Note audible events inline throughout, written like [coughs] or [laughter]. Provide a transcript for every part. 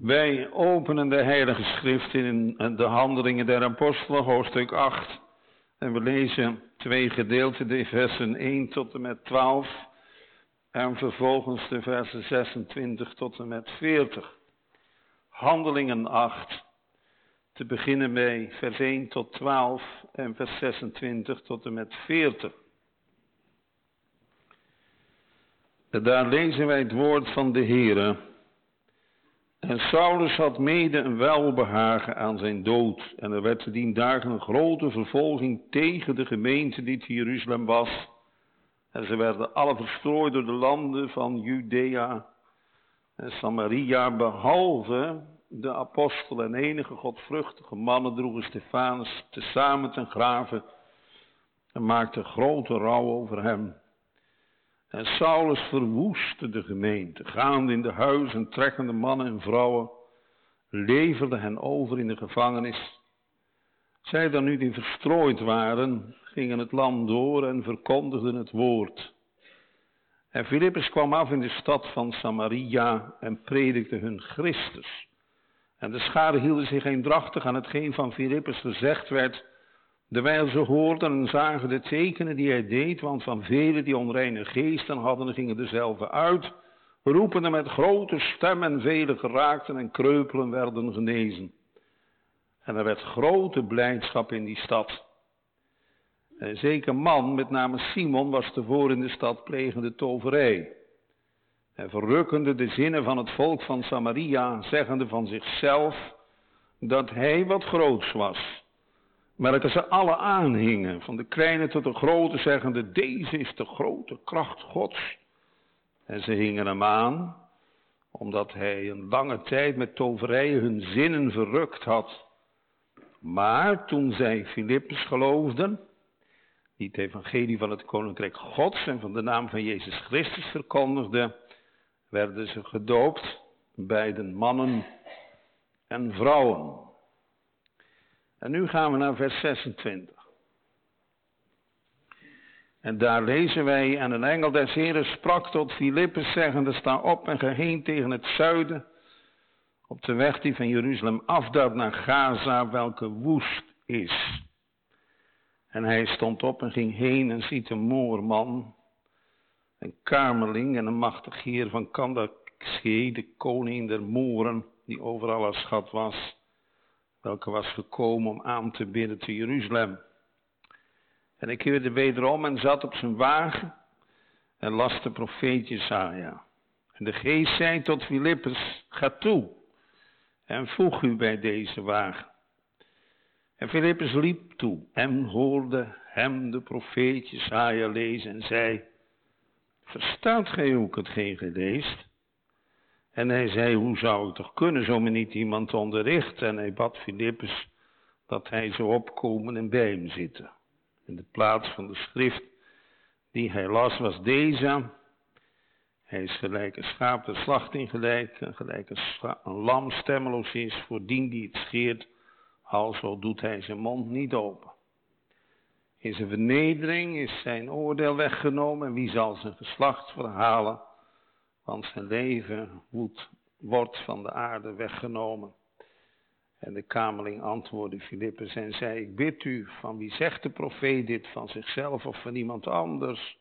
Wij openen de Heilige Schrift in de Handelingen der Apostelen, hoofdstuk 8. En we lezen twee gedeelten, de versen 1 tot en met 12. En vervolgens de versen 26 tot en met 40. Handelingen 8. Te beginnen bij vers 1 tot 12 en vers 26 tot en met 40. En daar lezen wij het woord van de Heere. En Saulus had mede een welbehagen aan zijn dood. En er werd dien dagen een grote vervolging tegen de gemeente die te Jeruzalem was. En ze werden alle verstrooid door de landen van Judea en Samaria, behalve de apostel en enige godvruchtige mannen droegen Stefanus tezamen ten graven en maakten grote rouw over hem. En Saulus verwoestte de gemeente, gaande in de huizen, trekkende mannen en vrouwen, leverde hen over in de gevangenis. Zij dan nu die verstrooid waren, gingen het land door en verkondigden het woord. En Filippus kwam af in de stad van Samaria en predikte hun Christus. En de schade hielden zich eendrachtig aan hetgeen van Filippus gezegd werd, Terwijl ze hoorden en zagen de tekenen die hij deed, want van velen die onreine geesten hadden, gingen dezelfde uit, roepende met grote stem en vele geraakten en kreupelen werden genezen. En er werd grote blijdschap in die stad. Een zeker man, met name Simon, was tevoren in de stad plegende toverij. En verrukkende de zinnen van het volk van Samaria, zeggende van zichzelf dat hij wat groots was welke ze alle aanhingen, van de kleine tot de grote, zeggende, deze is de grote kracht Gods. En ze hingen hem aan, omdat hij een lange tijd met toverijen hun zinnen verrukt had. Maar toen zij Filippus geloofden, die het evangelie van het koninkrijk Gods en van de naam van Jezus Christus verkondigde, werden ze gedoopt, beiden mannen en vrouwen. En nu gaan we naar vers 26. En daar lezen wij, en een engel des Heren sprak tot Filippus, zeggende, sta op en ga heen tegen het zuiden, op de weg die van Jeruzalem afdaalt naar Gaza, welke woest is. En hij stond op en ging heen en ziet een moorman, een kamerling en een machtig heer van Kandakschee, de koning der moeren, die overal als schat was welke was gekomen om aan te bidden te Jeruzalem. En ik keerde wederom en zat op zijn wagen en las de profeet Jesaja. En de geest zei tot Filippus, ga toe en voeg u bij deze wagen. En Filippus liep toe en hoorde hem de profeet Jesaja lezen en zei, verstaat gij ook hetgeen gij leest? En hij zei, hoe zou ik toch kunnen, zo me niet iemand onderrichten? En hij bad Filippus dat hij zou opkomen en bij hem zitten. In de plaats van de schrift die hij las was deze. Hij is gelijk een schaap de slachting gelijk, gelijk een, lam stemmeloos is voor dien die het scheert, alzo doet hij zijn mond niet open. In zijn vernedering is zijn oordeel weggenomen en wie zal zijn geslacht verhalen? Want zijn leven wordt van de aarde weggenomen. En de kamerling antwoordde Filippus en zei, ik bid u, van wie zegt de profeet dit, van zichzelf of van iemand anders?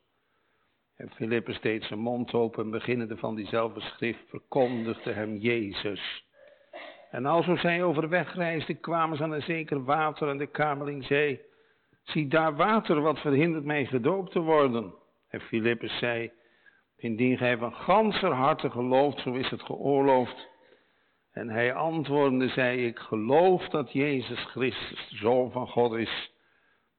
En Filippus deed zijn mond open en beginnende van diezelfde schrift verkondigde hem Jezus. En alzo zij overweg reisden, kwamen ze aan een zeker water en de kamerling zei, zie daar water, wat verhindert mij gedoopt te worden? En Filippus zei, Indien gij van ganser harte gelooft, zo is het geoorloofd. En hij antwoordende zei, ik geloof dat Jezus Christus de Zoon van God is.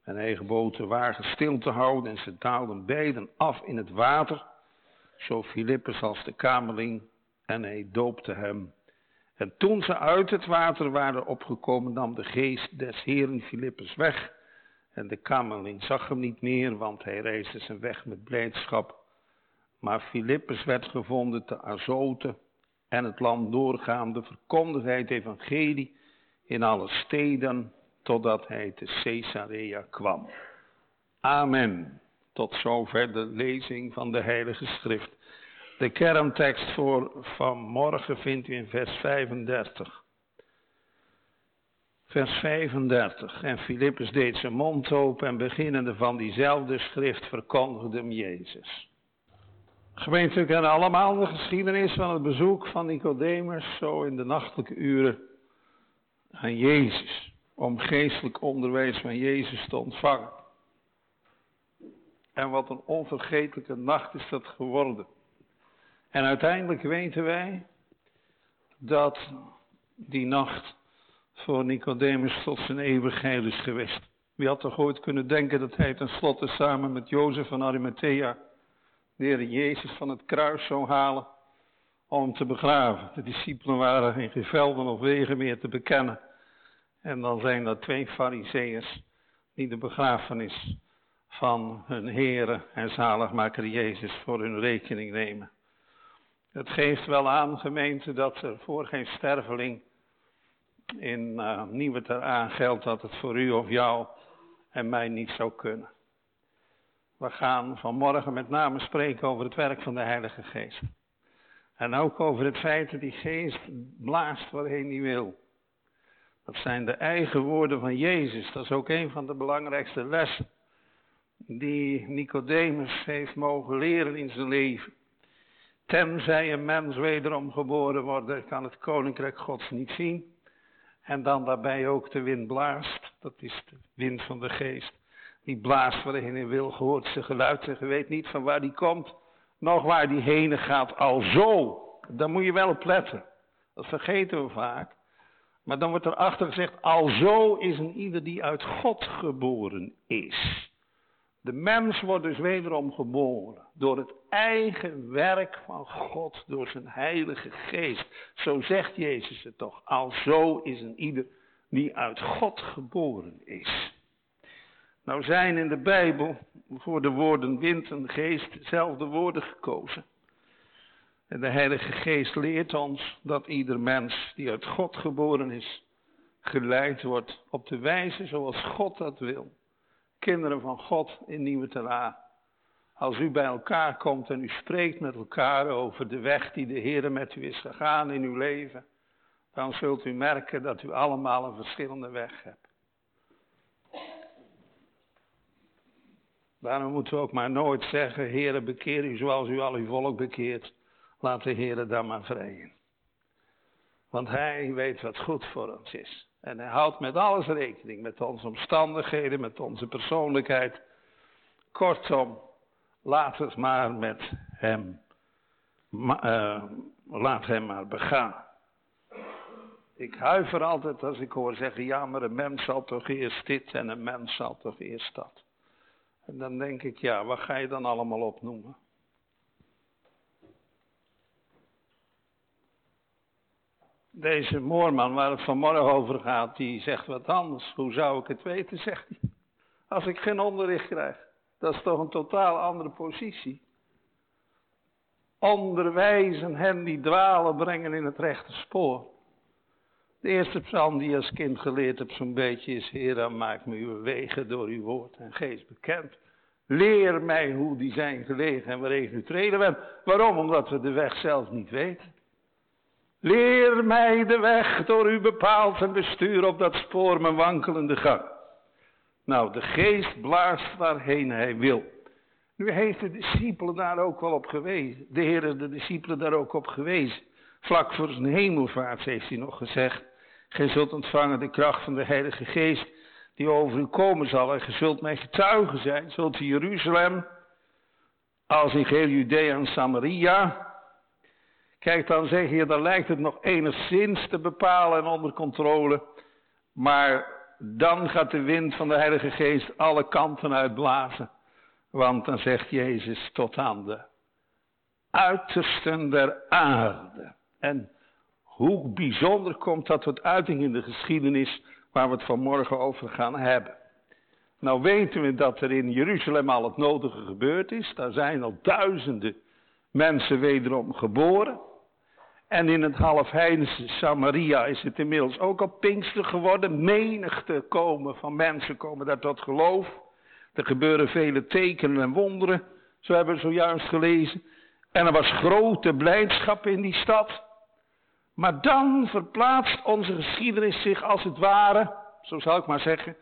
En hij gebood de wagen stil te houden en ze daalden beiden af in het water, zo Filippus als de kamerling, en hij doopte hem. En toen ze uit het water waren opgekomen, nam de geest des Heeren Filippus weg. En de kamerling zag hem niet meer, want hij reisde zijn weg met blijdschap. Maar Filippus werd gevonden te Azote en het land doorgaande verkondigde hij het evangelie in alle steden totdat hij te Caesarea kwam. Amen. Tot zover de lezing van de Heilige Schrift. De kerntekst voor vanmorgen vindt u in vers 35. Vers 35. En Filippus deed zijn mond open en beginnende van diezelfde schrift verkondigde hem Jezus. Gemeente, we kennen allemaal de geschiedenis van het bezoek van Nicodemus zo in de nachtelijke uren aan Jezus. Om geestelijk onderwijs van Jezus te ontvangen. En wat een onvergetelijke nacht is dat geworden. En uiteindelijk weten wij dat die nacht voor Nicodemus tot zijn eeuwigheid is geweest. Wie had toch ooit kunnen denken dat hij tenslotte samen met Jozef van Arimathea de Jezus van het kruis zou halen om hem te begraven. De discipelen waren geen gevelden of wegen meer te bekennen. En dan zijn er twee fariseeërs die de begrafenis van hun Heere en zaligmaker Jezus voor hun rekening nemen. Het geeft wel aan, gemeente, dat er voor geen sterveling in uh, Nieuwe Teraan geldt dat het voor u of jou en mij niet zou kunnen. We gaan vanmorgen met name spreken over het werk van de Heilige Geest. En ook over het feit dat die geest blaast waarheen hij wil. Dat zijn de eigen woorden van Jezus. Dat is ook een van de belangrijkste lessen die Nicodemus heeft mogen leren in zijn leven. Tenzij een mens wederom geboren wordt, kan het koninkrijk Gods niet zien. En dan daarbij ook de wind blaast. Dat is de wind van de geest. Die blaast waarin hij wil, gehoord zijn geluid en je weet niet van waar die komt, nog waar die heen gaat. Al zo, daar moet je wel op letten. Dat vergeten we vaak. Maar dan wordt erachter gezegd, al zo is een ieder die uit God geboren is. De mens wordt dus wederom geboren door het eigen werk van God, door zijn heilige geest. Zo zegt Jezus het toch. Al zo is een ieder die uit God geboren is. Nou zijn in de Bijbel voor de woorden wind en geest dezelfde woorden gekozen. En de Heilige Geest leert ons dat ieder mens die uit God geboren is, geleid wordt op de wijze zoals God dat wil kinderen van God in Nieuwe Tela. Als u bij elkaar komt en u spreekt met elkaar over de weg die de Heer met u is gegaan in uw leven, dan zult u merken dat u allemaal een verschillende weg hebt. Daarom moeten we ook maar nooit zeggen, Heere bekeer u zoals u al uw volk bekeert. Laat de Heer dan maar vrijen. Want Hij weet wat goed voor ons is. En hij houdt met alles rekening, met onze omstandigheden, met onze persoonlijkheid. Kortom, laat het maar met hem, uh, laat hem maar begaan. Ik huiver altijd als ik hoor zeggen, ja maar een mens zal toch eerst dit en een mens zal toch eerst dat. En dan denk ik, ja, wat ga je dan allemaal opnoemen? Deze moorman waar het vanmorgen over gaat, die zegt wat anders. Hoe zou ik het weten, zegt hij. Als ik geen onderricht krijg. Dat is toch een totaal andere positie. Onderwijzen hen die dwalen brengen in het rechte spoor. De eerste psalm die je als kind geleerd hebt zo'n beetje is... Heer, maak me uw wegen door uw woord en geest bekend. Leer mij hoe die zijn gelegen en waarin u treden bent. Waarom? Omdat we de weg zelf niet weten. Leer mij de weg door u bepaald en bestuur op dat spoor mijn wankelende gang. Nou, de geest blaast waarheen hij wil. Nu heeft de discipelen daar ook wel op gewezen. De Heer de discipelen daar ook op gewezen. Vlak voor zijn hemelvaart heeft hij nog gezegd. Gij zult ontvangen de kracht van de Heilige Geest die over u komen zal. En gij zult mij getuigen zijn, zult in Jeruzalem, als in geheel Judea en Samaria, Kijk, dan zeg je, dan lijkt het nog enigszins te bepalen en onder controle. Maar dan gaat de wind van de Heilige Geest alle kanten uitblazen. Want dan zegt Jezus tot aan de uitersten der aarde. En hoe bijzonder komt dat tot uiting in de geschiedenis waar we het vanmorgen over gaan hebben. Nou weten we dat er in Jeruzalem al het nodige gebeurd is. Daar zijn al duizenden mensen wederom geboren. En in het halfheidense Samaria is het inmiddels ook al Pinkster geworden. Menigte komen van mensen komen daar tot geloof. Er gebeuren vele tekenen en wonderen. Zo hebben we zojuist gelezen. En er was grote blijdschap in die stad. Maar dan verplaatst onze geschiedenis zich als het ware, zo zal ik maar zeggen,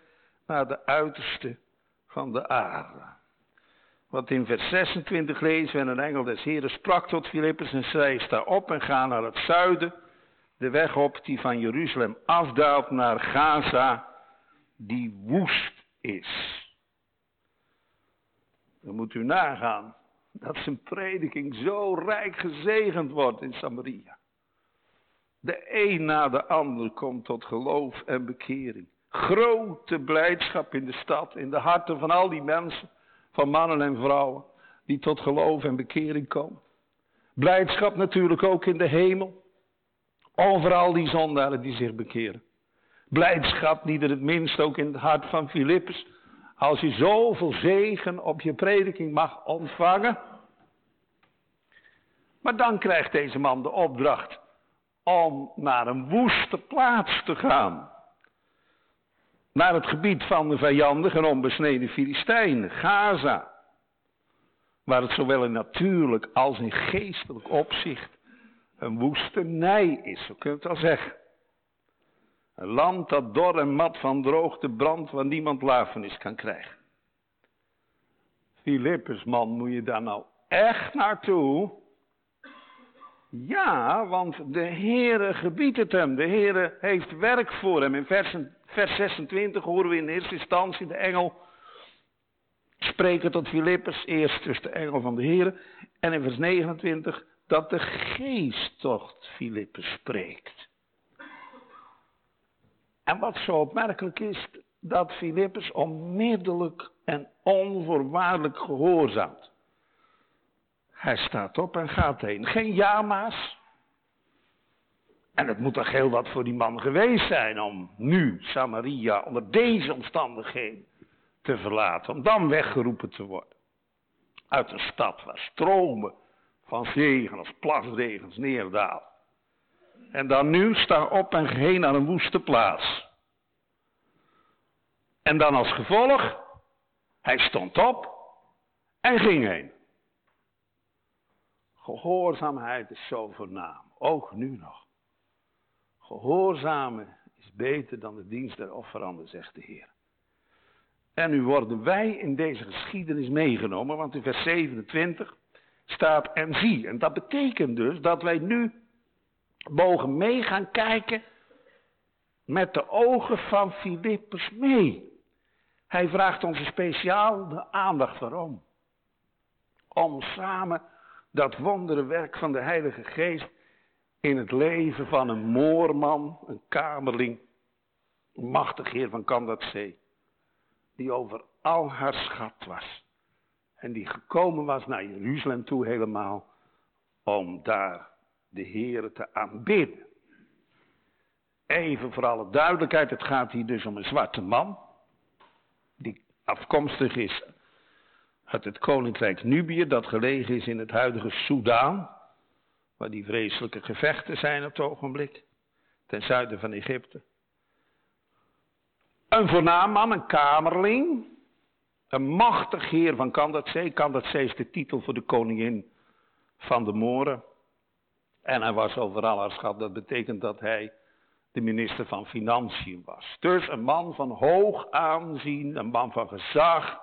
naar de uiterste van de aarde. Wat in vers 26 lezen we, en een engel des Heren sprak tot Filippus en zei, sta op en ga naar het zuiden, de weg op die van Jeruzalem afdaalt naar Gaza, die woest is. Dan moet u nagaan dat zijn prediking zo rijk gezegend wordt in Samaria. De een na de ander komt tot geloof en bekering. Grote blijdschap in de stad, in de harten van al die mensen, van mannen en vrouwen, die tot geloof en bekering komen. Blijdschap natuurlijk ook in de hemel, overal die zondaren die zich bekeren. Blijdschap niet het minst ook in het hart van Filippus, als je zoveel zegen op je prediking mag ontvangen. Maar dan krijgt deze man de opdracht om naar een woeste plaats te gaan. Naar het gebied van de vijandige en onbesneden Filistijnen, Gaza. Waar het zowel in natuurlijk als in geestelijk opzicht een woestenij is, zo kun je het wel zeggen. Een land dat dor en mat van droogte brandt, waar niemand lafenis kan krijgen. Filippus, man, moet je daar nou echt naartoe? Ja, want de Heere gebiedt het hem. De Heere heeft werk voor hem. In vers, vers 26 horen we in eerste instantie de engel spreken tot Filippus. Eerst dus de engel van de Heere. En in vers 29 dat de geest tot Filippus spreekt. En wat zo opmerkelijk is, dat Filippus onmiddellijk en onvoorwaardelijk gehoorzaamt. Hij staat op en gaat heen. Geen jama's. En het moet toch heel wat voor die man geweest zijn om nu Samaria onder deze omstandigheden te verlaten. Om dan weggeroepen te worden. Uit een stad waar stromen van zegen als plasregens neerdalen. En dan nu sta op en heen naar een woeste plaats. En dan als gevolg, hij stond op en ging heen. Gehoorzaamheid is zo voornaam, ook nu nog. Gehoorzamen is beter dan de dienst der offeranden, zegt de Heer. En nu worden wij in deze geschiedenis meegenomen, want in vers 27 staat en zie. En dat betekent dus dat wij nu mogen mee gaan kijken met de ogen van Filippus mee. Hij vraagt ons speciaal de aandacht waarom. Om samen dat wonderenwerk van de Heilige Geest in het leven van een moorman, een kamerling, een machtig heer van Kandatzee, die over al haar schat was. En die gekomen was naar Jeruzalem toe helemaal, om daar de Heer te aanbidden. Even voor alle duidelijkheid, het gaat hier dus om een zwarte man, die afkomstig is uit het koninkrijk Nubië, dat gelegen is in het huidige Soudaan, waar die vreselijke gevechten zijn op het ogenblik, ten zuiden van Egypte. Een voornaam man, een kamerling, een machtig heer van Kandatzee. Kandatzee is de titel voor de koningin van de Moren. En hij was overal haar schat, dat betekent dat hij de minister van Financiën was. Dus een man van hoog aanzien, een man van gezag,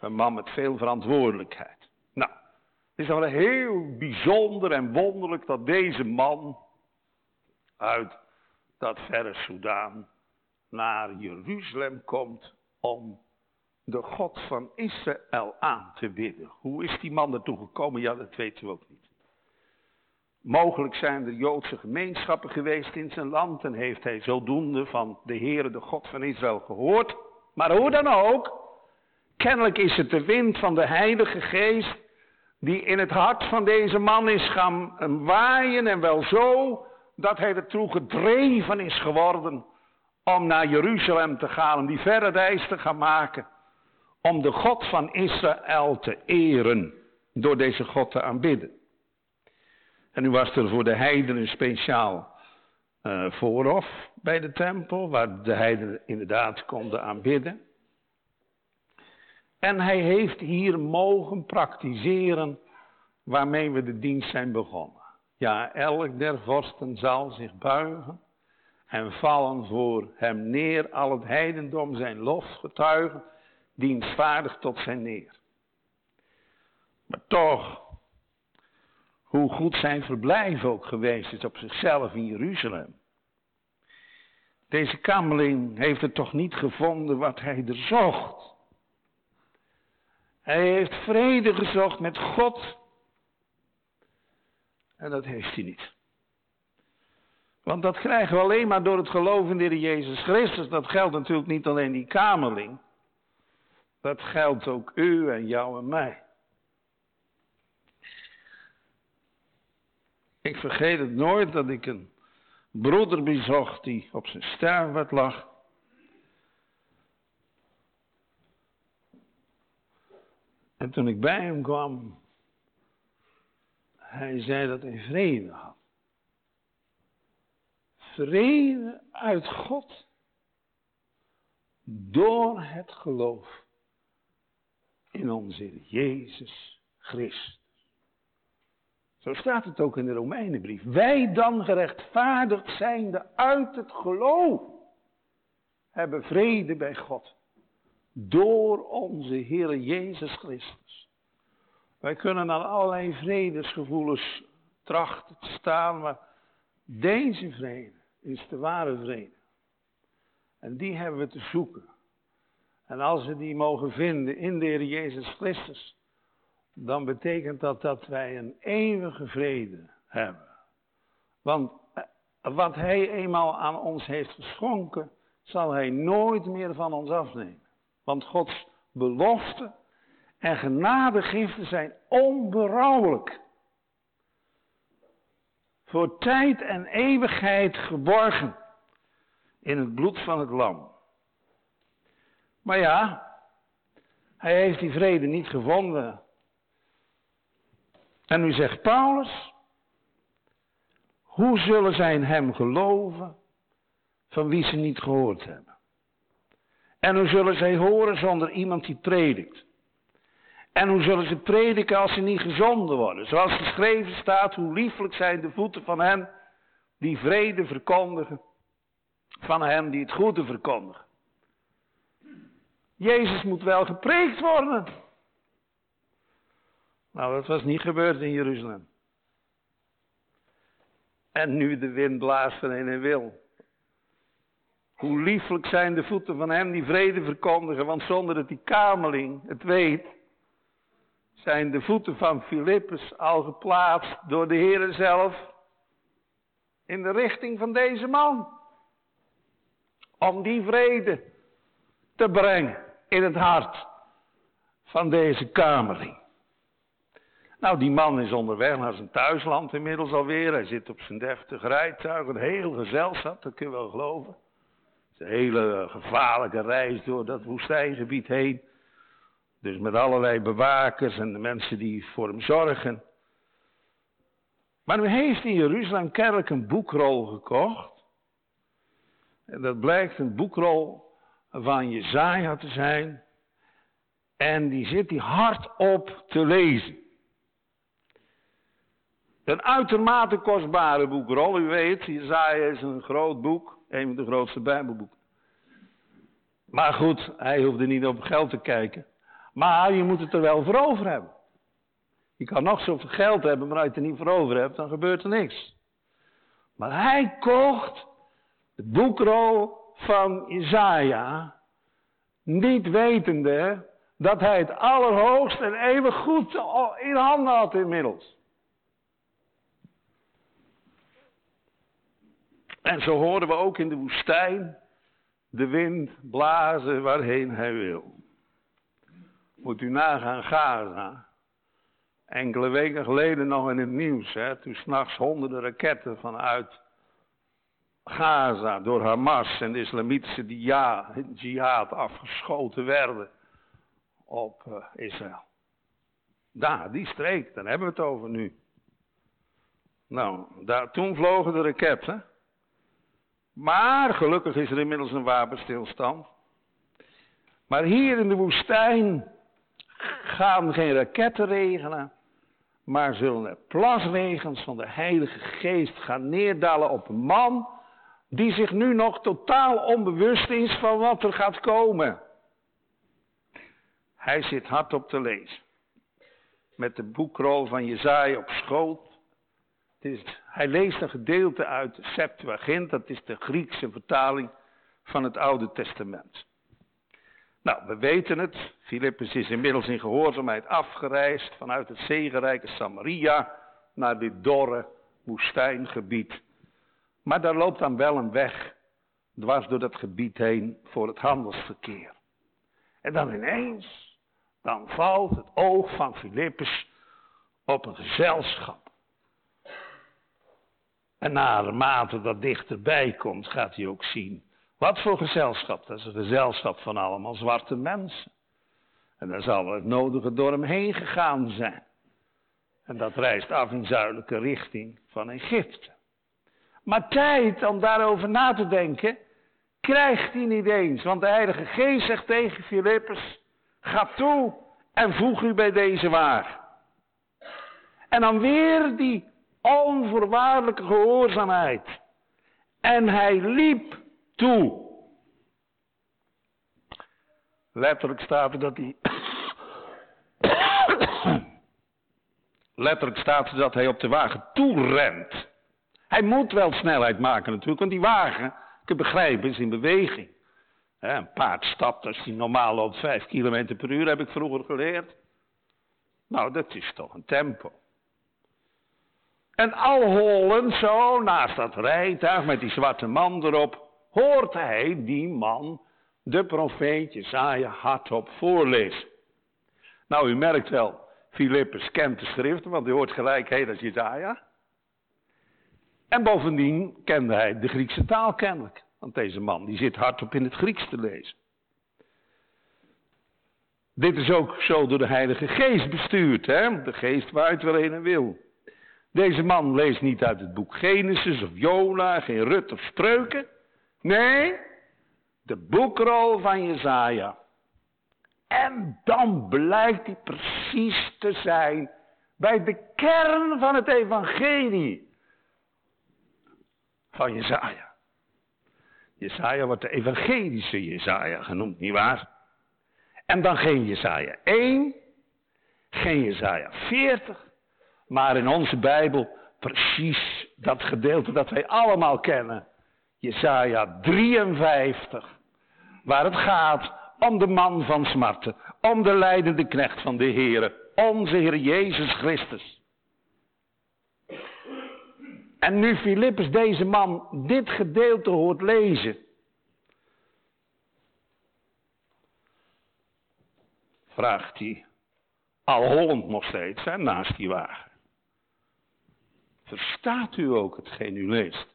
een man met veel verantwoordelijkheid. Nou, het is wel heel bijzonder en wonderlijk dat deze man uit dat verre Soudaan naar Jeruzalem komt om de God van Israël aan te bidden. Hoe is die man ertoe gekomen? Ja, dat weten we ook niet. Mogelijk zijn er Joodse gemeenschappen geweest in zijn land en heeft hij zodoende van de Heere, de God van Israël, gehoord. Maar hoe dan ook, kennelijk is het de wind van de Heilige Geest die in het hart van deze man is gaan waaien en wel zo dat hij ertoe gedreven is geworden om naar Jeruzalem te gaan, om die verre reis te gaan maken, om de God van Israël te eren, door deze God te aanbidden. En nu was er voor de heidenen speciaal uh, voorhof bij de tempel, waar de heidenen inderdaad konden aanbidden. En hij heeft hier mogen praktiseren waarmee we de dienst zijn begonnen. Ja, elk der vorsten zal zich buigen en vallen voor hem neer, al het heidendom zijn lof getuigen, dienstvaardig tot zijn neer. Maar toch, hoe goed zijn verblijf ook geweest is op zichzelf in Jeruzalem. Deze kameling heeft het toch niet gevonden wat hij er zocht. Hij heeft vrede gezocht met God. En dat heeft hij niet. Want dat krijgen we alleen maar door het geloof in de Jezus Christus. Dat geldt natuurlijk niet alleen die kamerling. Dat geldt ook u en jou en mij. Ik vergeet het nooit dat ik een broeder bezocht die op zijn sterfbed lag. En toen ik bij hem kwam, hij zei dat hij vrede had. Vrede uit God door het geloof in onze Jezus Christus. Zo staat het ook in de Romeinenbrief. Wij dan gerechtvaardigd zijnde uit het geloof hebben vrede bij God. Door onze Heer Jezus Christus. Wij kunnen aan allerlei vredesgevoelens trachten te staan, maar deze vrede is de ware vrede. En die hebben we te zoeken. En als we die mogen vinden in de Heer Jezus Christus, dan betekent dat dat wij een eeuwige vrede hebben. Want eh, wat Hij eenmaal aan ons heeft geschonken, zal Hij nooit meer van ons afnemen. Want Gods belofte en genadegiften zijn onberouwelijk. Voor tijd en eeuwigheid geborgen in het bloed van het lam. Maar ja, hij heeft die vrede niet gevonden en nu zegt Paulus, hoe zullen zij in hem geloven van wie ze niet gehoord hebben? En hoe zullen zij horen zonder iemand die predikt? En hoe zullen ze prediken als ze niet gezonden worden? Zoals geschreven staat, hoe lieflijk zijn de voeten van hen die vrede verkondigen, van hen die het goede verkondigen. Jezus moet wel gepreekt worden. Nou, dat was niet gebeurd in Jeruzalem. En nu de wind blaast van heen en wil. Hoe lieflijk zijn de voeten van hem die vrede verkondigen, want zonder dat die kameling het weet, zijn de voeten van Filippus al geplaatst door de Heer zelf in de richting van deze man. Om die vrede te brengen in het hart van deze kameling. Nou, die man is onderweg naar zijn thuisland inmiddels alweer. Hij zit op zijn deftig rijtuig. Een heel gezelschap, dat kun je wel geloven. Een hele gevaarlijke reis door dat woestijngebied heen. Dus met allerlei bewakers en de mensen die voor hem zorgen. Maar nu heeft in Jeruzalem kennelijk een boekrol gekocht. En dat blijkt een boekrol van Jezaja te zijn. En die zit hij hardop te lezen. Een uitermate kostbare boekrol. U weet, Jezaja is een groot boek. Een van de grootste bijbelboeken. Maar goed, hij hoefde niet op geld te kijken. Maar je moet het er wel voor over hebben. Je kan nog zoveel geld hebben, maar als je het er niet voor over hebt, dan gebeurt er niks. Maar hij kocht de boekrol van Jezaja, niet wetende dat hij het allerhoogst en eeuwig goed in handen had inmiddels. En zo horen we ook in de woestijn de wind blazen waarheen hij wil. Moet u nagaan Gaza. Enkele weken geleden nog in het nieuws, hè, toen s'nachts honderden raketten vanuit Gaza door Hamas en de islamitische jihad afgeschoten werden op uh, Israël. Daar, die streek, daar hebben we het over nu. Nou, daar, toen vlogen de raketten. Maar gelukkig is er inmiddels een wapenstilstand. Maar hier in de woestijn gaan geen raketten regenen, maar zullen er plasregens van de Heilige Geest gaan neerdalen op een man die zich nu nog totaal onbewust is van wat er gaat komen. Hij zit hardop te lezen. Met de boekrol van Jezaja op schoot. Hij leest een gedeelte uit Septuagint, dat is de Griekse vertaling van het Oude Testament. Nou, we weten het. Filippus is inmiddels in gehoorzaamheid afgereisd vanuit het zegenrijke Samaria naar dit dorre woestijngebied. Maar daar loopt dan wel een weg dwars door dat gebied heen voor het handelsverkeer. En dan ineens, dan valt het oog van Filippus op een gezelschap. En naarmate dat dichterbij komt, gaat hij ook zien wat voor gezelschap? Dat is een gezelschap van allemaal zwarte mensen. En daar zal het nodige door hem heen gegaan zijn. En dat reist af in zuidelijke richting van Egypte. Maar tijd om daarover na te denken, krijgt hij niet eens. Want de Heilige Geest zegt tegen Filippus, ga toe en voeg u bij deze waar. En dan weer die onvoorwaardelijke gehoorzaamheid. En hij liep toe. Letterlijk staat er dat hij. [coughs] Letterlijk staat er dat hij op de wagen toerent. Hij moet wel snelheid maken natuurlijk, want die wagen, ik begrijpen, is in beweging. een paard stapt als hij normaal loopt 5 km per uur, heb ik vroeger geleerd. Nou, dat is toch een tempo. En al holend zo naast dat rijtuig met die zwarte man erop, hoort hij die man, de profeet Jezaja, hardop voorlezen. Nou, u merkt wel, Filippus kent de schriften, want hij hoort gelijk, hé, dat Jezaja. En bovendien kende hij de Griekse taal kennelijk. Want deze man, die zit hardop in het Grieks te lezen. Dit is ook zo door de Heilige Geest bestuurd, hè? De Geest waaruit waarheen hij wil. Deze man leest niet uit het boek Genesis of Jona, geen Rut of Spreuken. Nee, de boekrol van Jezaja. En dan blijkt hij precies te zijn bij de kern van het evangelie van Jezaja. Jezaja wordt de evangelische Jezaja genoemd, nietwaar? En dan geen Jezaja 1, geen Jezaja 40, maar in onze Bijbel precies dat gedeelte dat wij allemaal kennen. Jesaja 53, waar het gaat om de man van smarten, om de leidende knecht van de Heer, onze Heer Jezus Christus. En nu Filippus deze man dit gedeelte hoort lezen, vraagt hij, al hollend nog steeds, hè, naast die wagen. Verstaat u ook hetgeen u leest?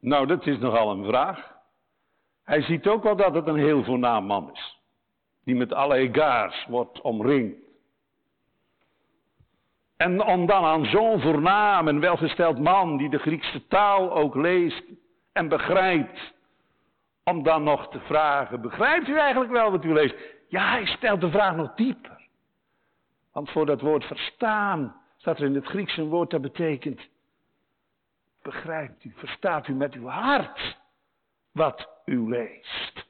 Nou, dat is nogal een vraag. Hij ziet ook wel dat het een heel voornaam man is. Die met alle egaars wordt omringd. En om dan aan zo'n voornaam en welgesteld man, die de Griekse taal ook leest en begrijpt, om dan nog te vragen, begrijpt u eigenlijk wel wat u leest? Ja, hij stelt de vraag nog dieper. Want voor dat woord verstaan staat er in het Grieks een woord dat betekent Begrijpt u, verstaat u met uw hart wat u leest?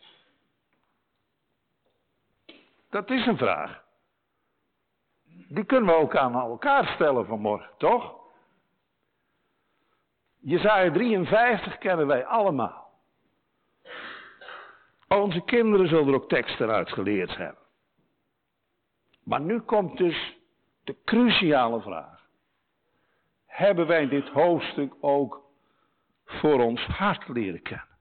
Dat is een vraag. Die kunnen we ook aan elkaar stellen vanmorgen, toch? Jezaja 53 kennen wij allemaal. Onze kinderen zullen er ook teksten uit geleerd hebben. Maar nu komt dus de cruciale vraag hebben wij dit hoofdstuk ook voor ons hart leren kennen.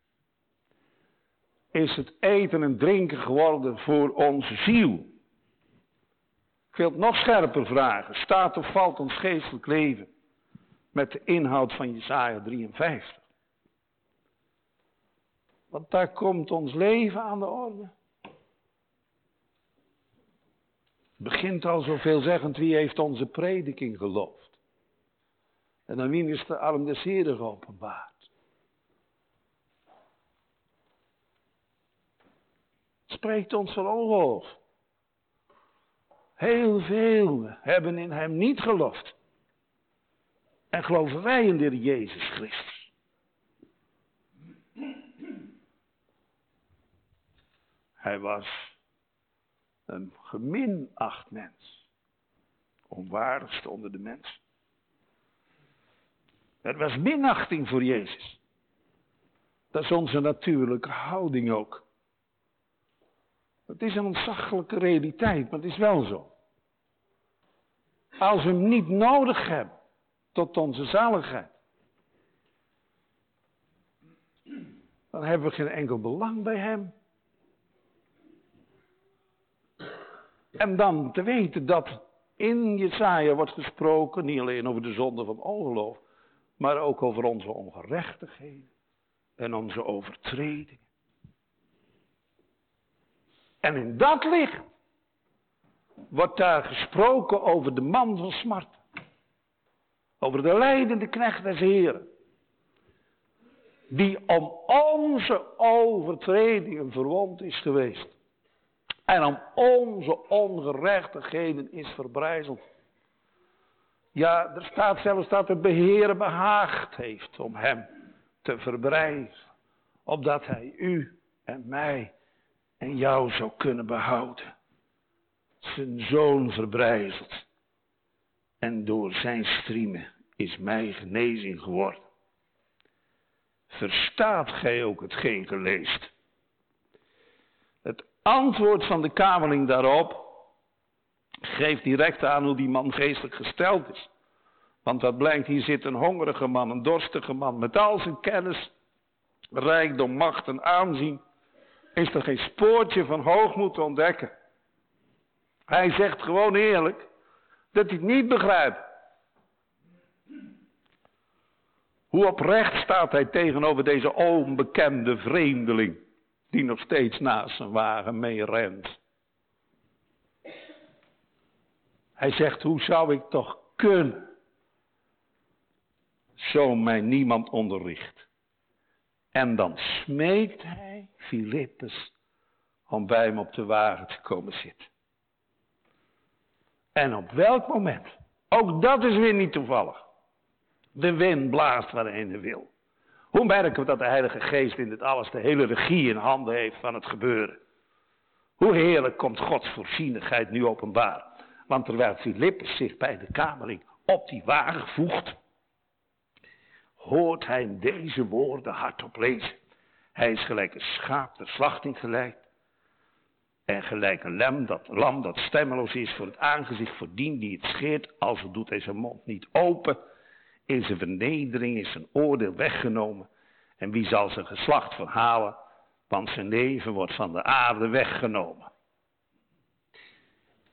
Is het eten en drinken geworden voor onze ziel? Ik wil het nog scherper vragen. Staat of valt ons geestelijk leven met de inhoud van Jesaja 53? Want daar komt ons leven aan de orde. Het begint al zo veelzeggend, wie heeft onze prediking geloofd? En aan wie is de arm des Heren geopenbaard? Spreekt ons van ongeloof. Heel veel hebben in hem niet geloofd. En geloven wij in de Jezus Christus. Hij was een geminacht mens. Onwaardigste onder de mensen. Er was minachting voor Jezus. Dat is onze natuurlijke houding ook. Het is een ontzaglijke realiteit, maar het is wel zo. Als we hem niet nodig hebben tot onze zaligheid, dan hebben we geen enkel belang bij hem. En dan te weten dat in Jesaja wordt gesproken, niet alleen over de zonde van ongeloof, maar ook over onze ongerechtigheden en onze overtredingen. En in dat licht wordt daar gesproken over de man van smart. Over de leidende knecht des Heren. Die om onze overtredingen verwond is geweest. En om onze ongerechtigheden is verbrijzeld. Ja, er staat zelfs dat de beheer behaagd heeft om hem te verbrijzen. Opdat hij u en mij en jou zou kunnen behouden. Zijn zoon verbrijzeld. En door zijn striemen is mij genezing geworden. Verstaat gij ook hetgeen geleest? Antwoord van de kamerling daarop geeft direct aan hoe die man geestelijk gesteld is. Want dat blijkt, hier zit een hongerige man, een dorstige man, met al zijn kennis, rijkdom, macht en aanzien is er geen spoortje van hoogmoed te ontdekken. Hij zegt gewoon eerlijk dat hij het niet begrijpt. Hoe oprecht staat hij tegenover deze onbekende vreemdeling die nog steeds naast zijn wagen mee rent. Hij zegt, hoe zou ik toch kunnen? Zo mij niemand onderricht. En dan smeekt hij Filippus om bij hem op de wagen te komen zitten. En op welk moment? Ook dat is weer niet toevallig. De wind blaast waarheen hij wil. Hoe merken we dat de Heilige Geest in dit alles de hele regie in handen heeft van het gebeuren? Hoe heerlijk komt Gods voorzienigheid nu openbaar? Want terwijl Filippus zich bij de kamerling op die wagen voegt, hoort hij deze woorden hardop lezen. Hij is gelijk een schaap de slachting geleid. En gelijk een lam dat, lam dat stemmeloos is voor het aangezicht voor dien die het scheert, als het doet hij zijn mond niet open. In zijn vernedering is zijn oordeel weggenomen. En wie zal zijn geslacht verhalen, want zijn leven wordt van de aarde weggenomen.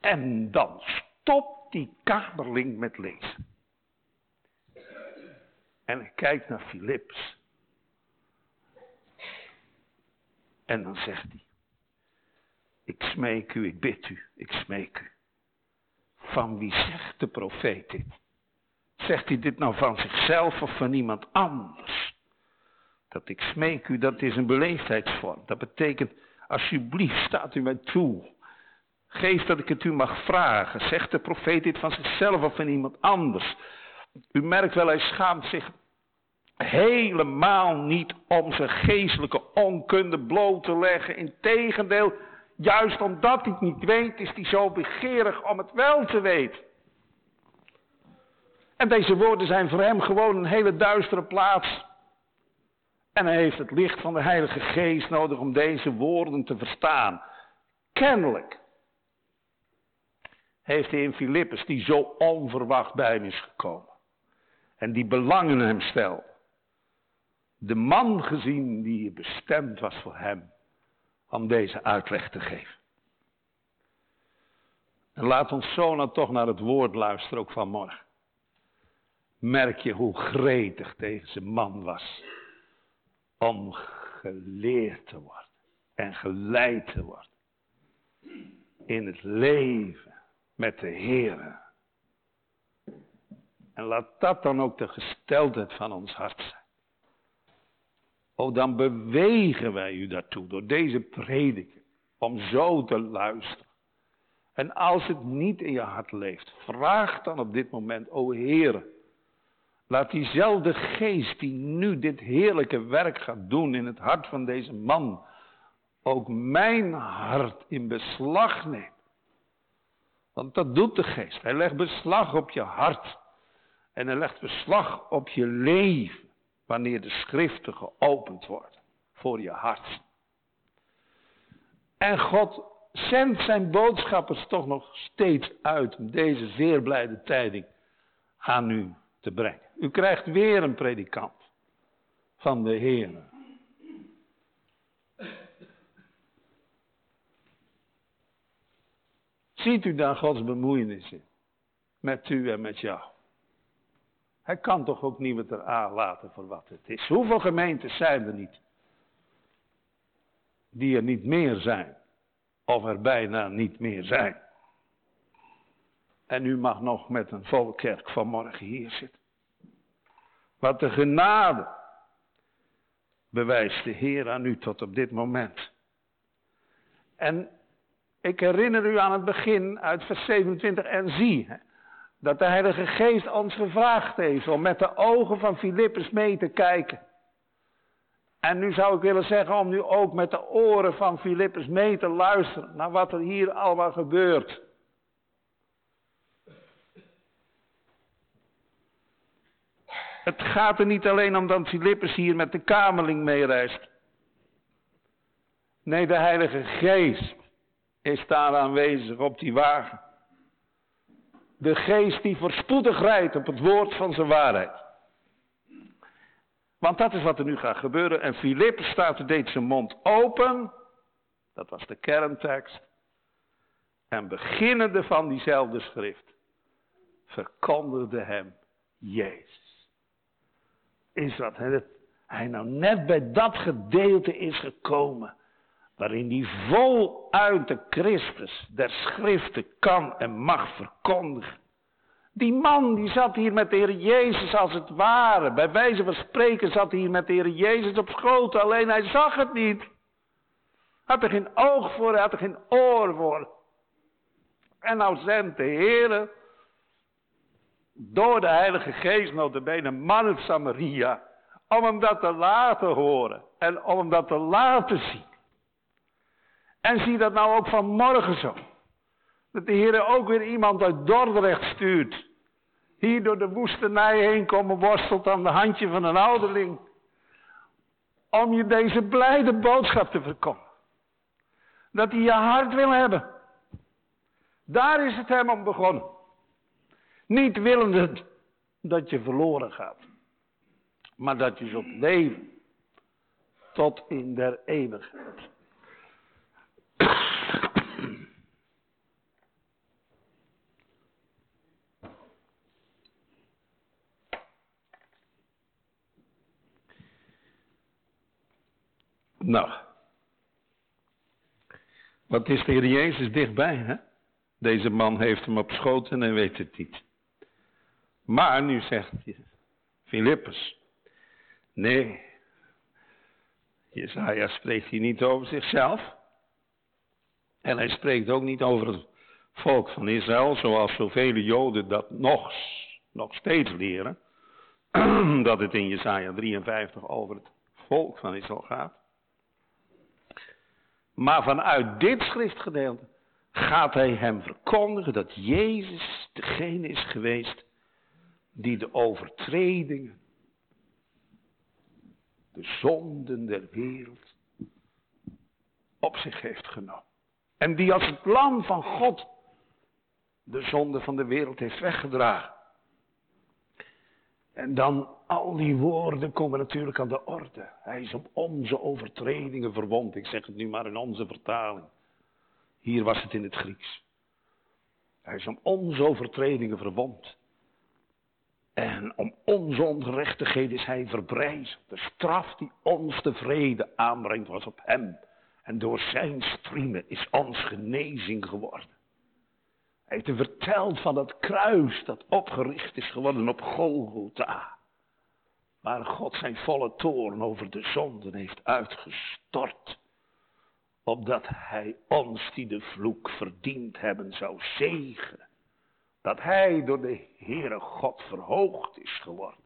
En dan stopt die kamerling met lezen. En hij kijkt naar Philips. En dan zegt hij, ik smeek u, ik bid u, ik smeek u. Van wie zegt de profeet dit? Zegt hij dit nou van zichzelf of van iemand anders? Dat ik smeek u, dat is een beleefdheidsvorm. Dat betekent, alsjeblieft, staat u mij toe. Geef dat ik het u mag vragen. Zegt de profeet dit van zichzelf of van iemand anders? U merkt wel, hij schaamt zich helemaal niet om zijn geestelijke onkunde bloot te leggen. Integendeel, juist omdat hij het niet weet, is hij zo begeerig om het wel te weten. En deze woorden zijn voor hem gewoon een hele duistere plaats. En hij heeft het licht van de Heilige Geest nodig om deze woorden te verstaan. Kennelijk heeft hij in Filippus, die zo onverwacht bij hem is gekomen. En die belang in hem stelt de man gezien die bestemd was voor hem om deze uitleg te geven. En laat ons zo dan toch naar het woord luisteren, ook vanmorgen. Merk je hoe gretig deze man was om geleerd te worden en geleid te worden in het leven met de Heer. En laat dat dan ook de gesteldheid van ons hart zijn. Oh, dan bewegen wij u daartoe door deze prediking. Om zo te luisteren. En als het niet in je hart leeft, vraag dan op dit moment, o Heer, laat diezelfde geest die nu dit heerlijke werk gaat doen in het hart van deze man, ook mijn hart in beslag nemen. Want dat doet de geest. Hij legt beslag op je hart. En hij legt beslag op je leven. Wanneer de schriften geopend worden voor je hart. En God zendt zijn boodschappers toch nog steeds uit om deze zeer blijde tijding aan u te brengen. U krijgt weer een predikant van de Heer. Ziet u daar Gods bemoeienis in? Met u en met jou. Hij kan toch ook niemand er laten voor wat het is. Hoeveel gemeentes zijn er niet? Die er niet meer zijn. Of er bijna niet meer zijn. En u mag nog met een volle kerk vanmorgen hier zitten. Wat de genade bewijst de Heer aan u tot op dit moment. En ik herinner u aan het begin uit vers 27 en zie dat de Heilige Geest ons gevraagd heeft om met de ogen van Filippus mee te kijken. En nu zou ik willen zeggen om nu ook met de oren van Filippus mee te luisteren naar wat er hier allemaal gebeurt. Het gaat er niet alleen om dat Filippus hier met de kamerling meereist. Nee, de Heilige Geest is daar aanwezig op die wagen. De geest die voorspoedig rijdt op het woord van zijn waarheid. Want dat is wat er nu gaat gebeuren. En Filip staat er, deed zijn mond open. Dat was de kerntekst. En beginnende van diezelfde schrift verkondigde hem Jezus. Is dat hij nou net bij dat gedeelte is gekomen waarin die voluit de Christus der schriften kan en mag verkondigen. Die man die zat hier met de Heer Jezus als het ware. Bij wijze van spreken zat hij hier met de Heer Jezus op schoot. Alleen hij zag het niet. Had er geen oog voor, hij had er geen oor voor. En nou zendt de Heer door de Heilige Geest notabene man uit Samaria. Om hem dat te laten horen. En om hem dat te laten zien. En zie dat nou ook vanmorgen zo. Dat de Heer ook weer iemand uit Dordrecht stuurt. Hier door de woestenij heen komen worstelt aan de handje van een ouderling. Om je deze blijde boodschap te verkomen. Dat hij je hart wil hebben. Daar is het hem om begonnen. Niet willende dat je verloren gaat. Maar dat je zult leven. Tot in der eeuwigheid. Nou, wat is de Heer Jezus dichtbij, hè? Deze man heeft hem op en weet het niet. Maar nu zegt Filippus, nee, Jezaja spreekt hier niet over zichzelf. En hij spreekt ook niet over het volk van Israël, zoals zoveel Joden dat nog, nog steeds leren. [clears throat] dat het in Jesaja 53 over het volk van Israël gaat. Maar vanuit dit schriftgedeelte gaat hij hem verkondigen dat Jezus degene is geweest die de overtredingen, de zonden der wereld op zich heeft genomen. En die als het lam van God de zonde van de wereld heeft weggedragen. En dan al die woorden komen natuurlijk aan de orde. Hij is op onze overtredingen verwond. Ik zeg het nu maar in onze vertaling. Hier was het in het Grieks. Hij is om onze overtredingen verwond. En om onze ongerechtigheden is hij verbrijzeld. De straf die ons de vrede aanbrengt was op hem. En door zijn striemen is ons genezing geworden. Hij heeft verteld van het kruis dat opgericht is geworden op Golgotha. Waar God zijn volle toorn over de zonden heeft uitgestort. opdat hij ons die de vloek verdiend hebben zou zegenen. Dat hij door de Heere God verhoogd is geworden.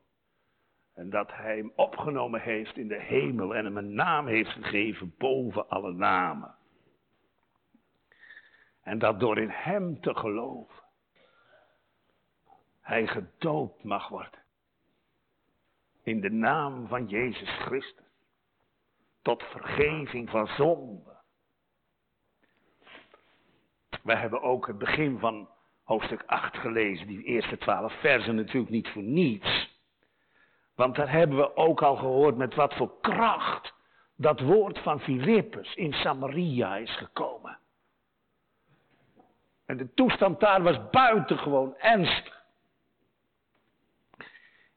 En dat hij hem opgenomen heeft in de hemel en hem een naam heeft gegeven boven alle namen. En dat door in hem te geloven hij gedoopt mag worden. In de naam van Jezus Christus. Tot vergeving van zonde. We hebben ook het begin van hoofdstuk 8 gelezen, die eerste twaalf versen natuurlijk niet voor niets. Want daar hebben we ook al gehoord met wat voor kracht dat woord van Filippus in Samaria is gekomen. En de toestand daar was buitengewoon ernstig.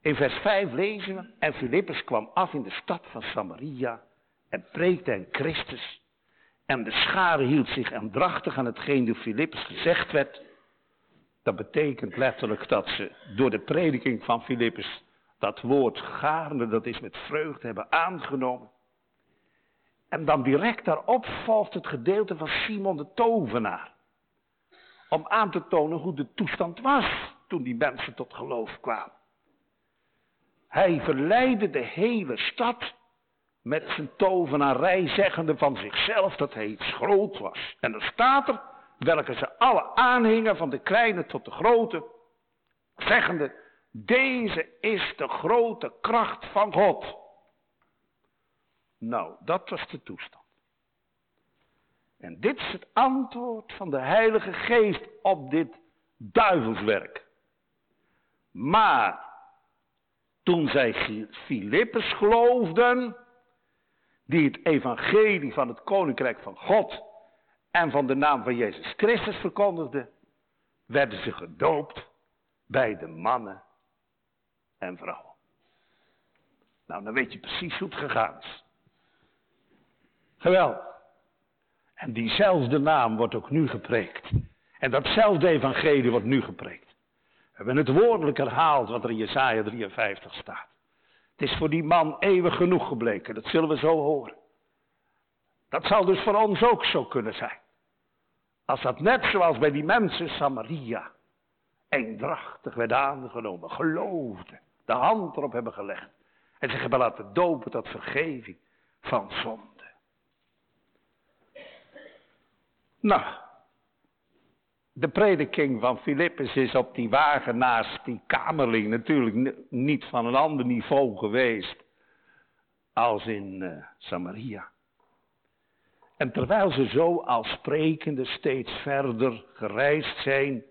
In vers 5 lezen we, en Filippus kwam af in de stad van Samaria en preekte en Christus. En de schare hield zich aandachtig aan hetgeen door Filippus gezegd werd. Dat betekent letterlijk dat ze door de prediking van Filippus dat woord gaarne, dat is met vreugde, hebben aangenomen. En dan direct daarop volgt het gedeelte van Simon de tovenaar. Om aan te tonen hoe de toestand was toen die mensen tot geloof kwamen. Hij verleidde de hele stad met zijn tovenarij, zeggende van zichzelf dat hij iets groot was. En dan staat er, welke ze alle aanhingen, van de kleine tot de grote, zeggende, deze is de grote kracht van God. Nou, dat was de toestand. En dit is het antwoord van de Heilige Geest op dit duivelswerk. Maar toen zij Filippus geloofden, die het evangelie van het koninkrijk van God en van de naam van Jezus Christus verkondigden, werden ze gedoopt bij de mannen en vrouwen. Nou, dan weet je precies hoe het gegaan is. Geweldig. En diezelfde naam wordt ook nu gepreekt. En datzelfde evangelie wordt nu gepreekt. We hebben het woordelijk herhaald wat er in Jesaja 53 staat. Het is voor die man eeuwig genoeg gebleken, dat zullen we zo horen. Dat zal dus voor ons ook zo kunnen zijn. Als dat net zoals bij die mensen Samaria eendrachtig werd aangenomen, geloofden, de hand erop hebben gelegd en zich hebben laten dopen tot vergeving van zonde. Nou, de prediking van Filippus is op die wagen naast die kamerling natuurlijk niet van een ander niveau geweest als in uh, Samaria. En terwijl ze zo als sprekende steeds verder gereisd zijn,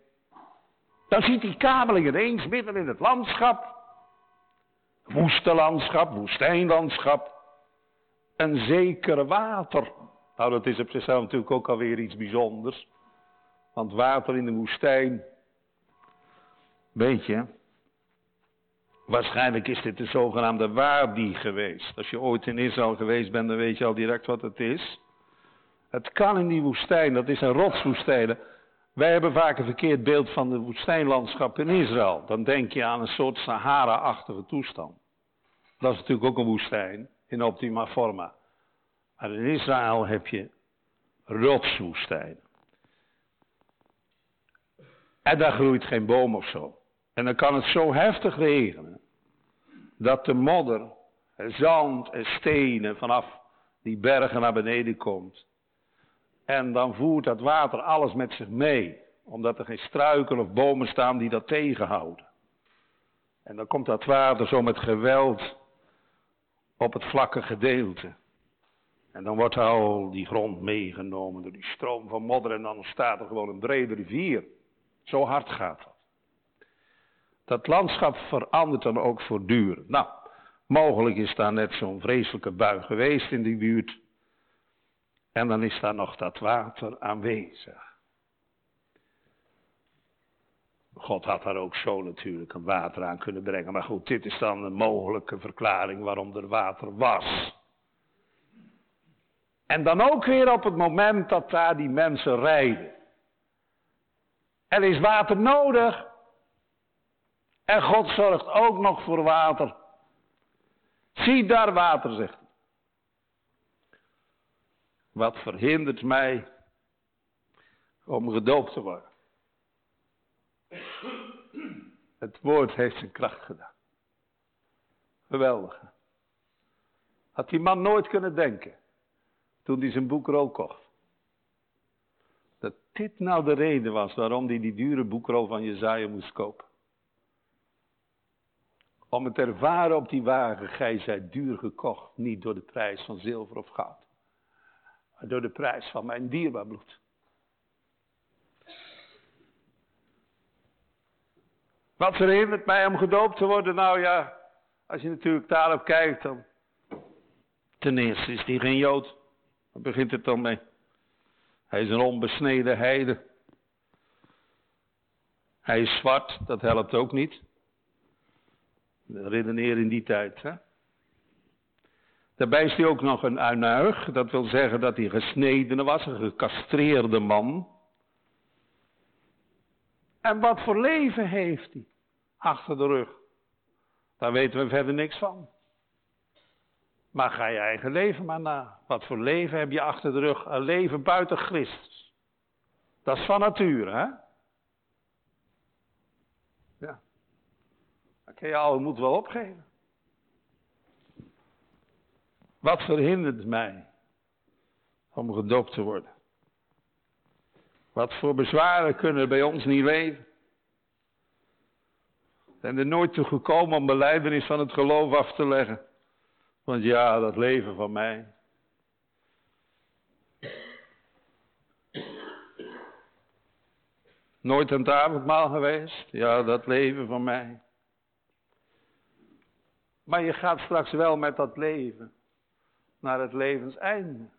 dan ziet die kamerling ineens midden in het landschap, woeste landschap, woestijnlandschap, een zekere water. Nou, dat is op zichzelf natuurlijk ook alweer iets bijzonders. Want water in de woestijn, weet je, waarschijnlijk is dit de zogenaamde Wadi geweest. Als je ooit in Israël geweest bent, dan weet je al direct wat het is. Het kan in die woestijn, dat is een rotswoestijn. Wij hebben vaak een verkeerd beeld van de woestijnlandschap in Israël. Dan denk je aan een soort Sahara-achtige toestand. Dat is natuurlijk ook een woestijn, in optima forma. Maar in Israël heb je rotswoestijn. En daar groeit geen boom of zo. En dan kan het zo heftig regenen. Dat de modder, zand en stenen vanaf die bergen naar beneden komt. En dan voert dat water alles met zich mee. Omdat er geen struiken of bomen staan die dat tegenhouden. En dan komt dat water zo met geweld op het vlakke gedeelte. En dan wordt al die grond meegenomen door die stroom van modder en dan ontstaat er gewoon een brede rivier. Zo hard gaat dat. Dat landschap verandert dan ook voortdurend. Nou, mogelijk is daar net zo'n vreselijke bui geweest in die buurt. En dan is daar nog dat water aanwezig. God had daar ook zo natuurlijk een water aan kunnen brengen. Maar goed, dit is dan een mogelijke verklaring waarom er water was. En dan ook weer op het moment dat daar die mensen rijden. Er is water nodig. En God zorgt ook nog voor water. Zie daar water, zegt. Wat verhindert mij om gedoopt te worden? Het woord heeft zijn kracht gedaan. Geweldig. Had die man nooit kunnen denken toen hij zijn boekrol kocht. Dat dit nou de reden was waarom hij die dure boekrol van Jezaja moest kopen. Om het ervaren op die wagen, gij zijt duur gekocht, niet door de prijs van zilver of goud, door de prijs van mijn dierbaar bloed. Wat verhindert mij om gedoopt te worden? Nou ja, als je natuurlijk daarop kijkt, dan. Ten eerste is hij geen Jood. Daar begint het dan mee. Hij is een onbesneden heide. Hij is zwart, dat helpt ook niet. Redeneer in die tijd. Hè? Daarbij is hij ook nog een uinuig. Dat wil zeggen dat hij gesneden was, een gecastreerde man. En wat voor leven heeft hij achter de rug? Daar weten we verder niks van. Maar ga je eigen leven maar na. Wat voor leven heb je achter de rug? Een leven buiten Christus. Dat is van nature, hè? Ja. Dan kun je al moed wel opgeven. Wat verhindert mij om gedoopt te worden? Wat voor bezwaren kunnen bij ons niet leven? zijn er nooit toe gekomen om beleidenis van het geloof af te leggen. Want ja, dat leven van mij. Nooit aan het geweest? Ja, dat leven van mij. Maar je gaat straks wel met dat leven naar het levenseinde.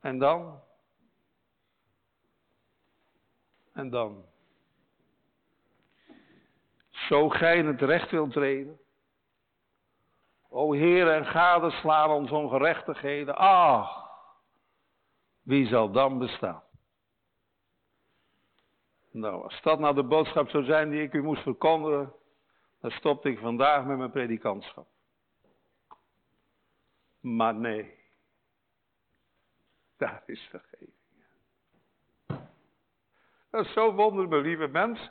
En dan? En dan? Zo gij in het recht wilt treden. O Heer, en gadeslaan ons ongerechtigheden. Ah, wie zal dan bestaan? Nou, als dat nou de boodschap zou zijn die ik u moest verkondigen, dan stopte ik vandaag met mijn predikantschap. Maar nee, daar is vergeving. Dat is zo wonderlijk, lieve mens.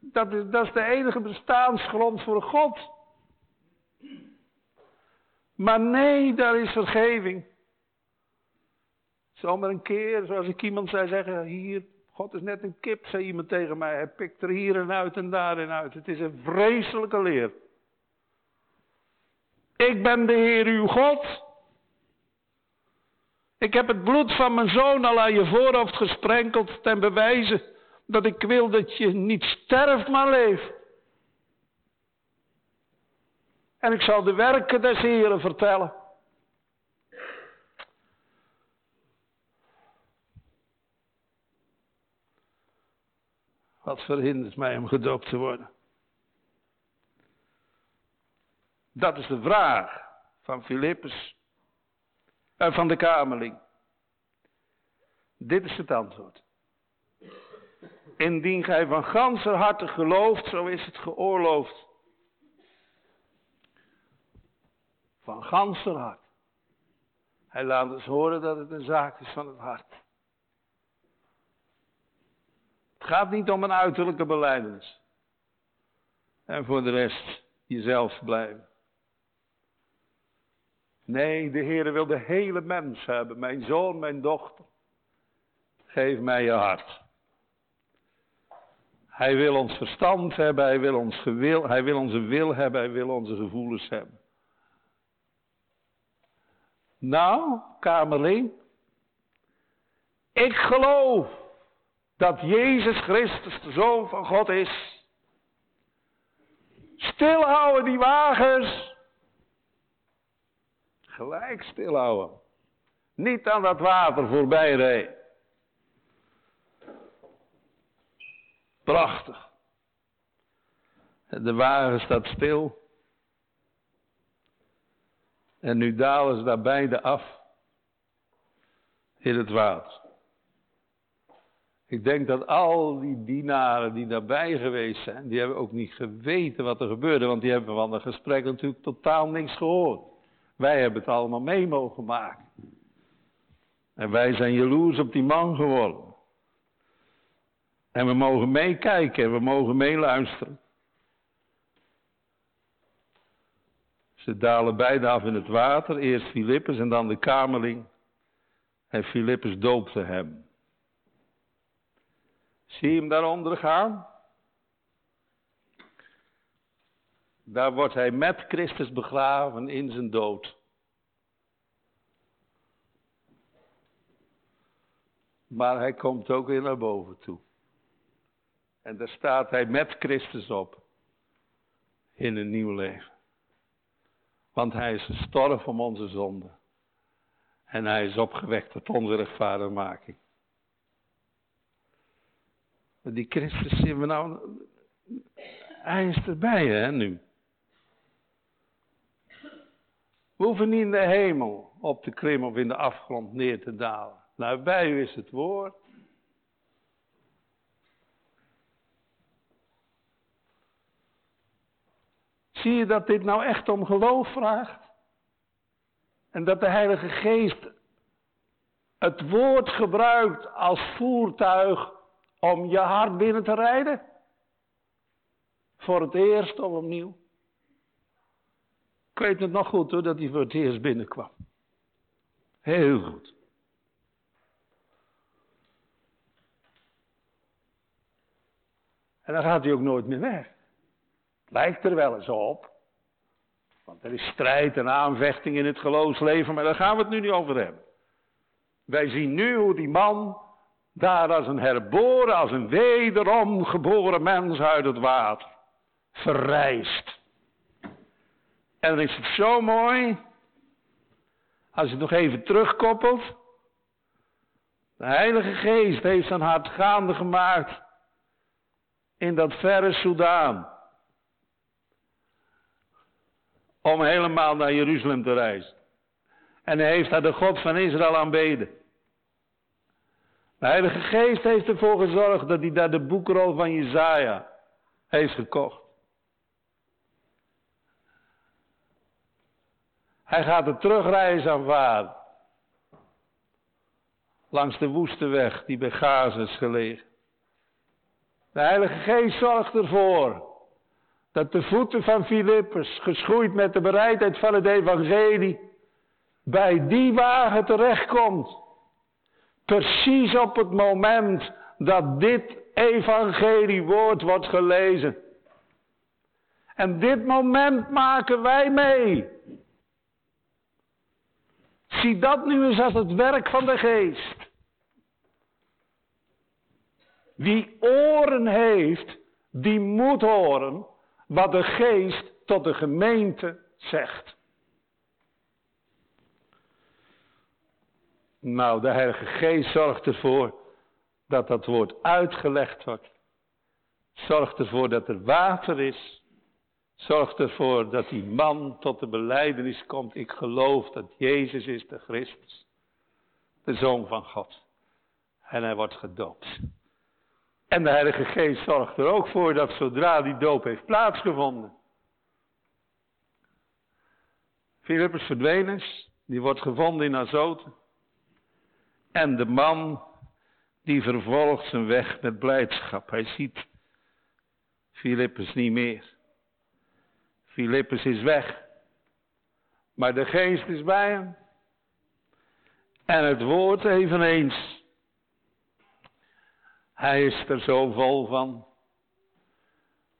Dat is, dat is de enige bestaansgrond voor God. Maar nee, daar is vergeving. Zomaar een keer, zoals ik iemand zei zeggen, hier, God is net een kip, zei iemand tegen mij. Hij pikt er hier en uit en daar en uit. Het is een vreselijke leer. Ik ben de Heer uw God. Ik heb het bloed van mijn zoon al aan je voorhoofd gesprenkeld ten bewijze dat ik wil dat je niet sterft, maar leeft. En ik zal de werken des Heren vertellen. Wat verhindert mij om gedoopt te worden? Dat is de vraag van Filippus en van de Kamerling. Dit is het antwoord. Indien gij van ganser harte gelooft, zo is het geoorloofd. Van ganser hart. Hij laat ons horen dat het een zaak is van het hart. Het gaat niet om een uiterlijke belijdenis. En voor de rest jezelf blijven. Nee, de Heer wil de hele mens hebben. Mijn zoon, mijn dochter. Geef mij je hart. Hij wil ons verstand hebben, hij wil, ons gewil, hij wil onze wil hebben, hij wil onze gevoelens hebben. Nou, Kamerling, ik geloof dat Jezus Christus de Zoon van God is. Stilhouden die wagens. Gelijk stilhouden. Niet aan dat water voorbij rijden. Prachtig. De wagen staat stil. En nu dalen ze daar beide af in het water. Ik denk dat al die dienaren die daarbij geweest zijn, die hebben ook niet geweten wat er gebeurde, want die hebben van het gesprek natuurlijk totaal niks gehoord. Wij hebben het allemaal mee mogen maken. En wij zijn jaloers op die man geworden. En we mogen meekijken en we mogen meeluisteren. Ze dalen beide af in het water, eerst Filippus en dan de kamerling. En Filippus doopte hem. Zie je hem daaronder gaan? Daar wordt hij met Christus begraven in zijn dood. Maar hij komt ook weer naar boven toe. En daar staat hij met Christus op. In een nieuw leven. Want hij is gestorven om onze zonde. En hij is opgewekt tot onze rechtvaardigmaking. Die Christus zien we nou. Hij is erbij, hè, nu. We hoeven niet in de hemel op te klimmen of in de afgrond neer te dalen. Nou, bij u is het woord. Zie je dat dit nou echt om geloof vraagt? En dat de Heilige Geest het woord gebruikt als voertuig om je hart binnen te rijden? Voor het eerst of opnieuw? Ik weet het nog goed hoor, dat hij voor het eerst binnenkwam. Heel goed. En dan gaat hij ook nooit meer weg. Lijkt er wel eens op. Want er is strijd en aanvechting in het geloofsleven, maar daar gaan we het nu niet over hebben. Wij zien nu hoe die man daar als een herboren, als een wederom geboren mens uit het water verrijst. En dan is het zo mooi, als je het nog even terugkoppelt. De Heilige Geest heeft zijn hart gaande gemaakt in dat verre Soudaan. Om helemaal naar Jeruzalem te reizen. En hij heeft daar de God van Israël aanbeden. De Heilige Geest heeft ervoor gezorgd dat hij daar de boekrol van Jezaja heeft gekocht. Hij gaat er terugreizen aan vader. Langs de woeste weg die bij Gaza is gelegen. De Heilige Geest zorgt ervoor dat de voeten van Filippus, geschoeid met de bereidheid van het evangelie, bij die wagen terechtkomt. Precies op het moment dat dit evangeliewoord wordt gelezen. En dit moment maken wij mee. Zie dat nu eens als het werk van de geest. Wie oren heeft, die moet horen wat de geest tot de gemeente zegt. Nou, de Heilige Geest zorgt ervoor dat dat woord uitgelegd wordt. Zorgt ervoor dat er water is. Zorgt ervoor dat die man tot de beleidenis komt. Ik geloof dat Jezus is de Christus. De Zoon van God. En hij wordt gedoopt. En de Heilige Geest zorgt er ook voor dat zodra die doop heeft plaatsgevonden. Filippus verdwenen is, die wordt gevonden in Azoten. En de man die vervolgt zijn weg met blijdschap. Hij ziet Filippus niet meer. Filippus is weg. Maar de geest is bij hem. En het woord eveneens. Hij is er zo vol van.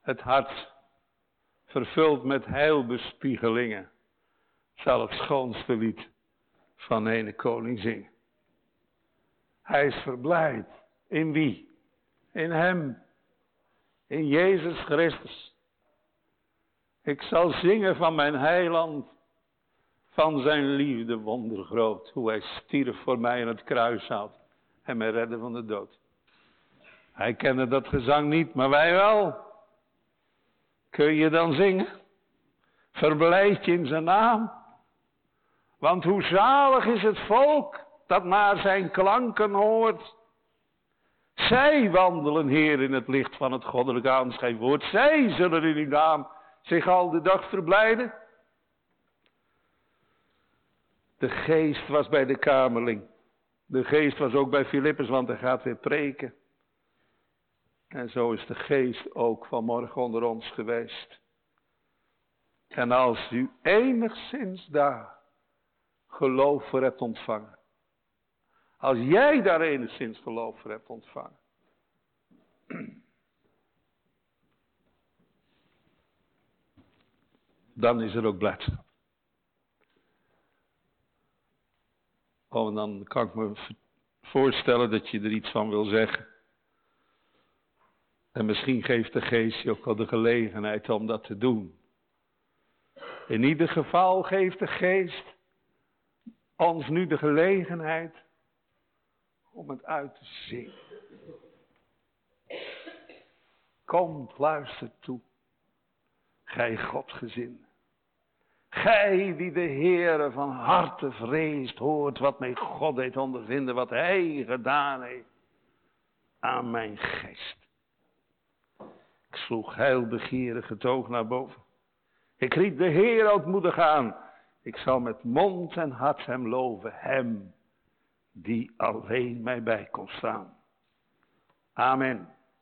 Het hart vervuld met heilbespiegelingen zal het schoonste lied van ene koning zingen. Hij is verblijd. In wie? In hem. In Jezus Christus. Ik zal zingen van mijn heiland, van zijn liefde wondergroot, hoe hij stierf voor mij in het kruishout en mij redde van de dood. Hij kende dat gezang niet, maar wij wel. Kun je dan zingen? Verblijd je in zijn naam? Want hoe zalig is het volk dat naar zijn klanken hoort. Zij wandelen, Heer, in het licht van het goddelijke aanschijnwoord. Zij zullen in uw naam zich al de dag verblijden. De geest was bij de kamerling. De geest was ook bij Filippus, want hij gaat weer preken. En zo is de geest ook vanmorgen onder ons geweest. En als u enigszins daar geloof voor hebt ontvangen. Als jij daar enigszins geloof voor hebt ontvangen. Dan is er ook blijdschap. Oh, en dan kan ik me voorstellen dat je er iets van wil zeggen. En misschien geeft de geest je ook wel de gelegenheid om dat te doen. In ieder geval geeft de geest ons nu de gelegenheid om het uit te zingen. Kom, luister toe, gij Godgezin. Gij die de Heere van harte vreest, hoort wat mij God deed ondervinden, wat Hij gedaan heeft aan mijn geest. Ik sloeg heilbegeerige toog naar boven. Ik riep de Heer ootmoedig aan. Ik zal met mond en hart hem loven, hem die alleen mij bij kon staan. Amen.